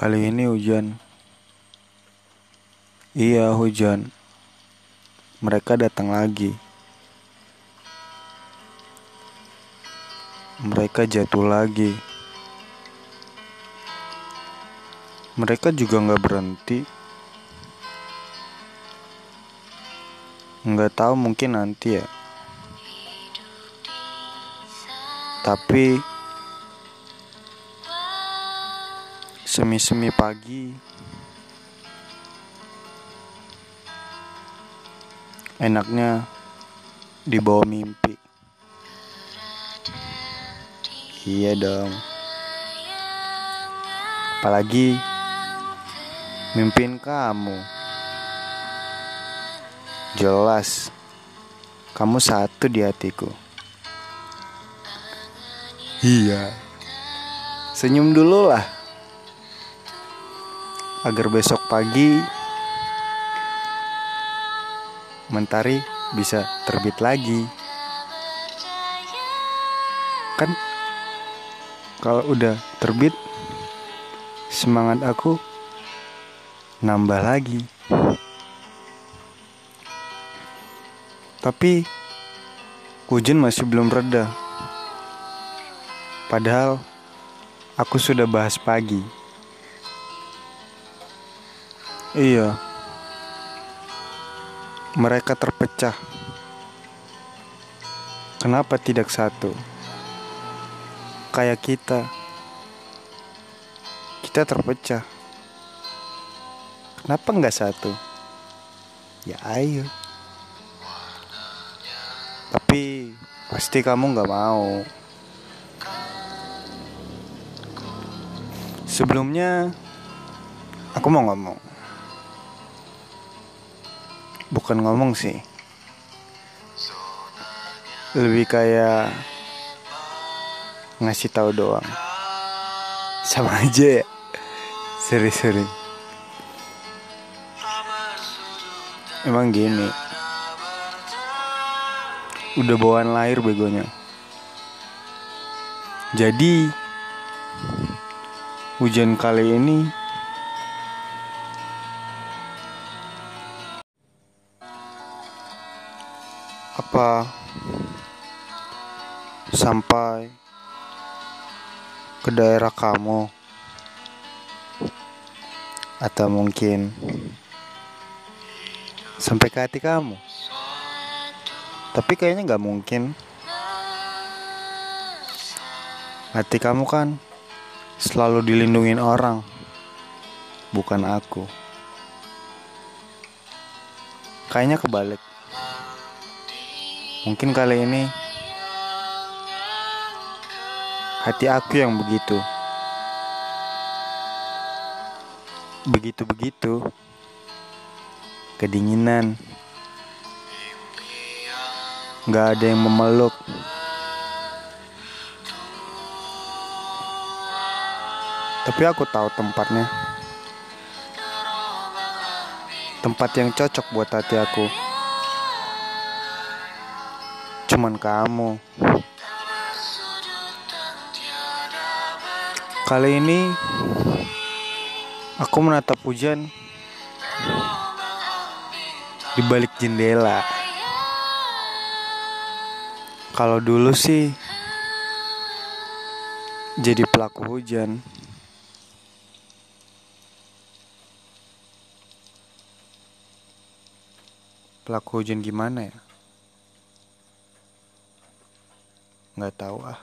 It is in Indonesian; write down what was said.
Kali ini hujan. Iya, hujan. Mereka datang lagi. Mereka jatuh lagi. Mereka juga nggak berhenti. Nggak tahu mungkin nanti ya. Tapi semi-semi pagi enaknya dibawa mimpi. Iya dong. Apalagi mimpin kamu. Jelas kamu satu di hatiku. Iya. Senyum dulu lah. Agar besok pagi mentari bisa terbit lagi. Kan kalau udah terbit semangat aku nambah lagi. Tapi hujan masih belum reda. Padahal aku sudah bahas pagi. Iya. Mereka terpecah. Kenapa tidak satu? Kayak kita. Kita terpecah. Kenapa nggak satu? Ya ayo. Tapi pasti kamu nggak mau. Sebelumnya aku mau ngomong. Bukan ngomong sih. Lebih kayak ngasih tahu doang. Sama aja ya. Seri-seri. Emang gini. Udah bawaan lahir begonya. Jadi hujan kali ini apa? Sampai ke daerah kamu. Atau mungkin sampai ke hati kamu. Tapi kayaknya nggak mungkin. Hati kamu kan selalu dilindungin orang bukan aku. Kayaknya kebalik mungkin kali ini hati aku yang begitu. Begitu-begitu kedinginan. Nggak ada yang memeluk. Tapi aku tahu tempatnya. Tempat yang cocok buat hati aku cuman kamu. Kali ini aku menatap hujan di balik jendela. Kalau dulu sih jadi pelaku hujan. Pelaku hujan gimana ya Né, nggak tahu ah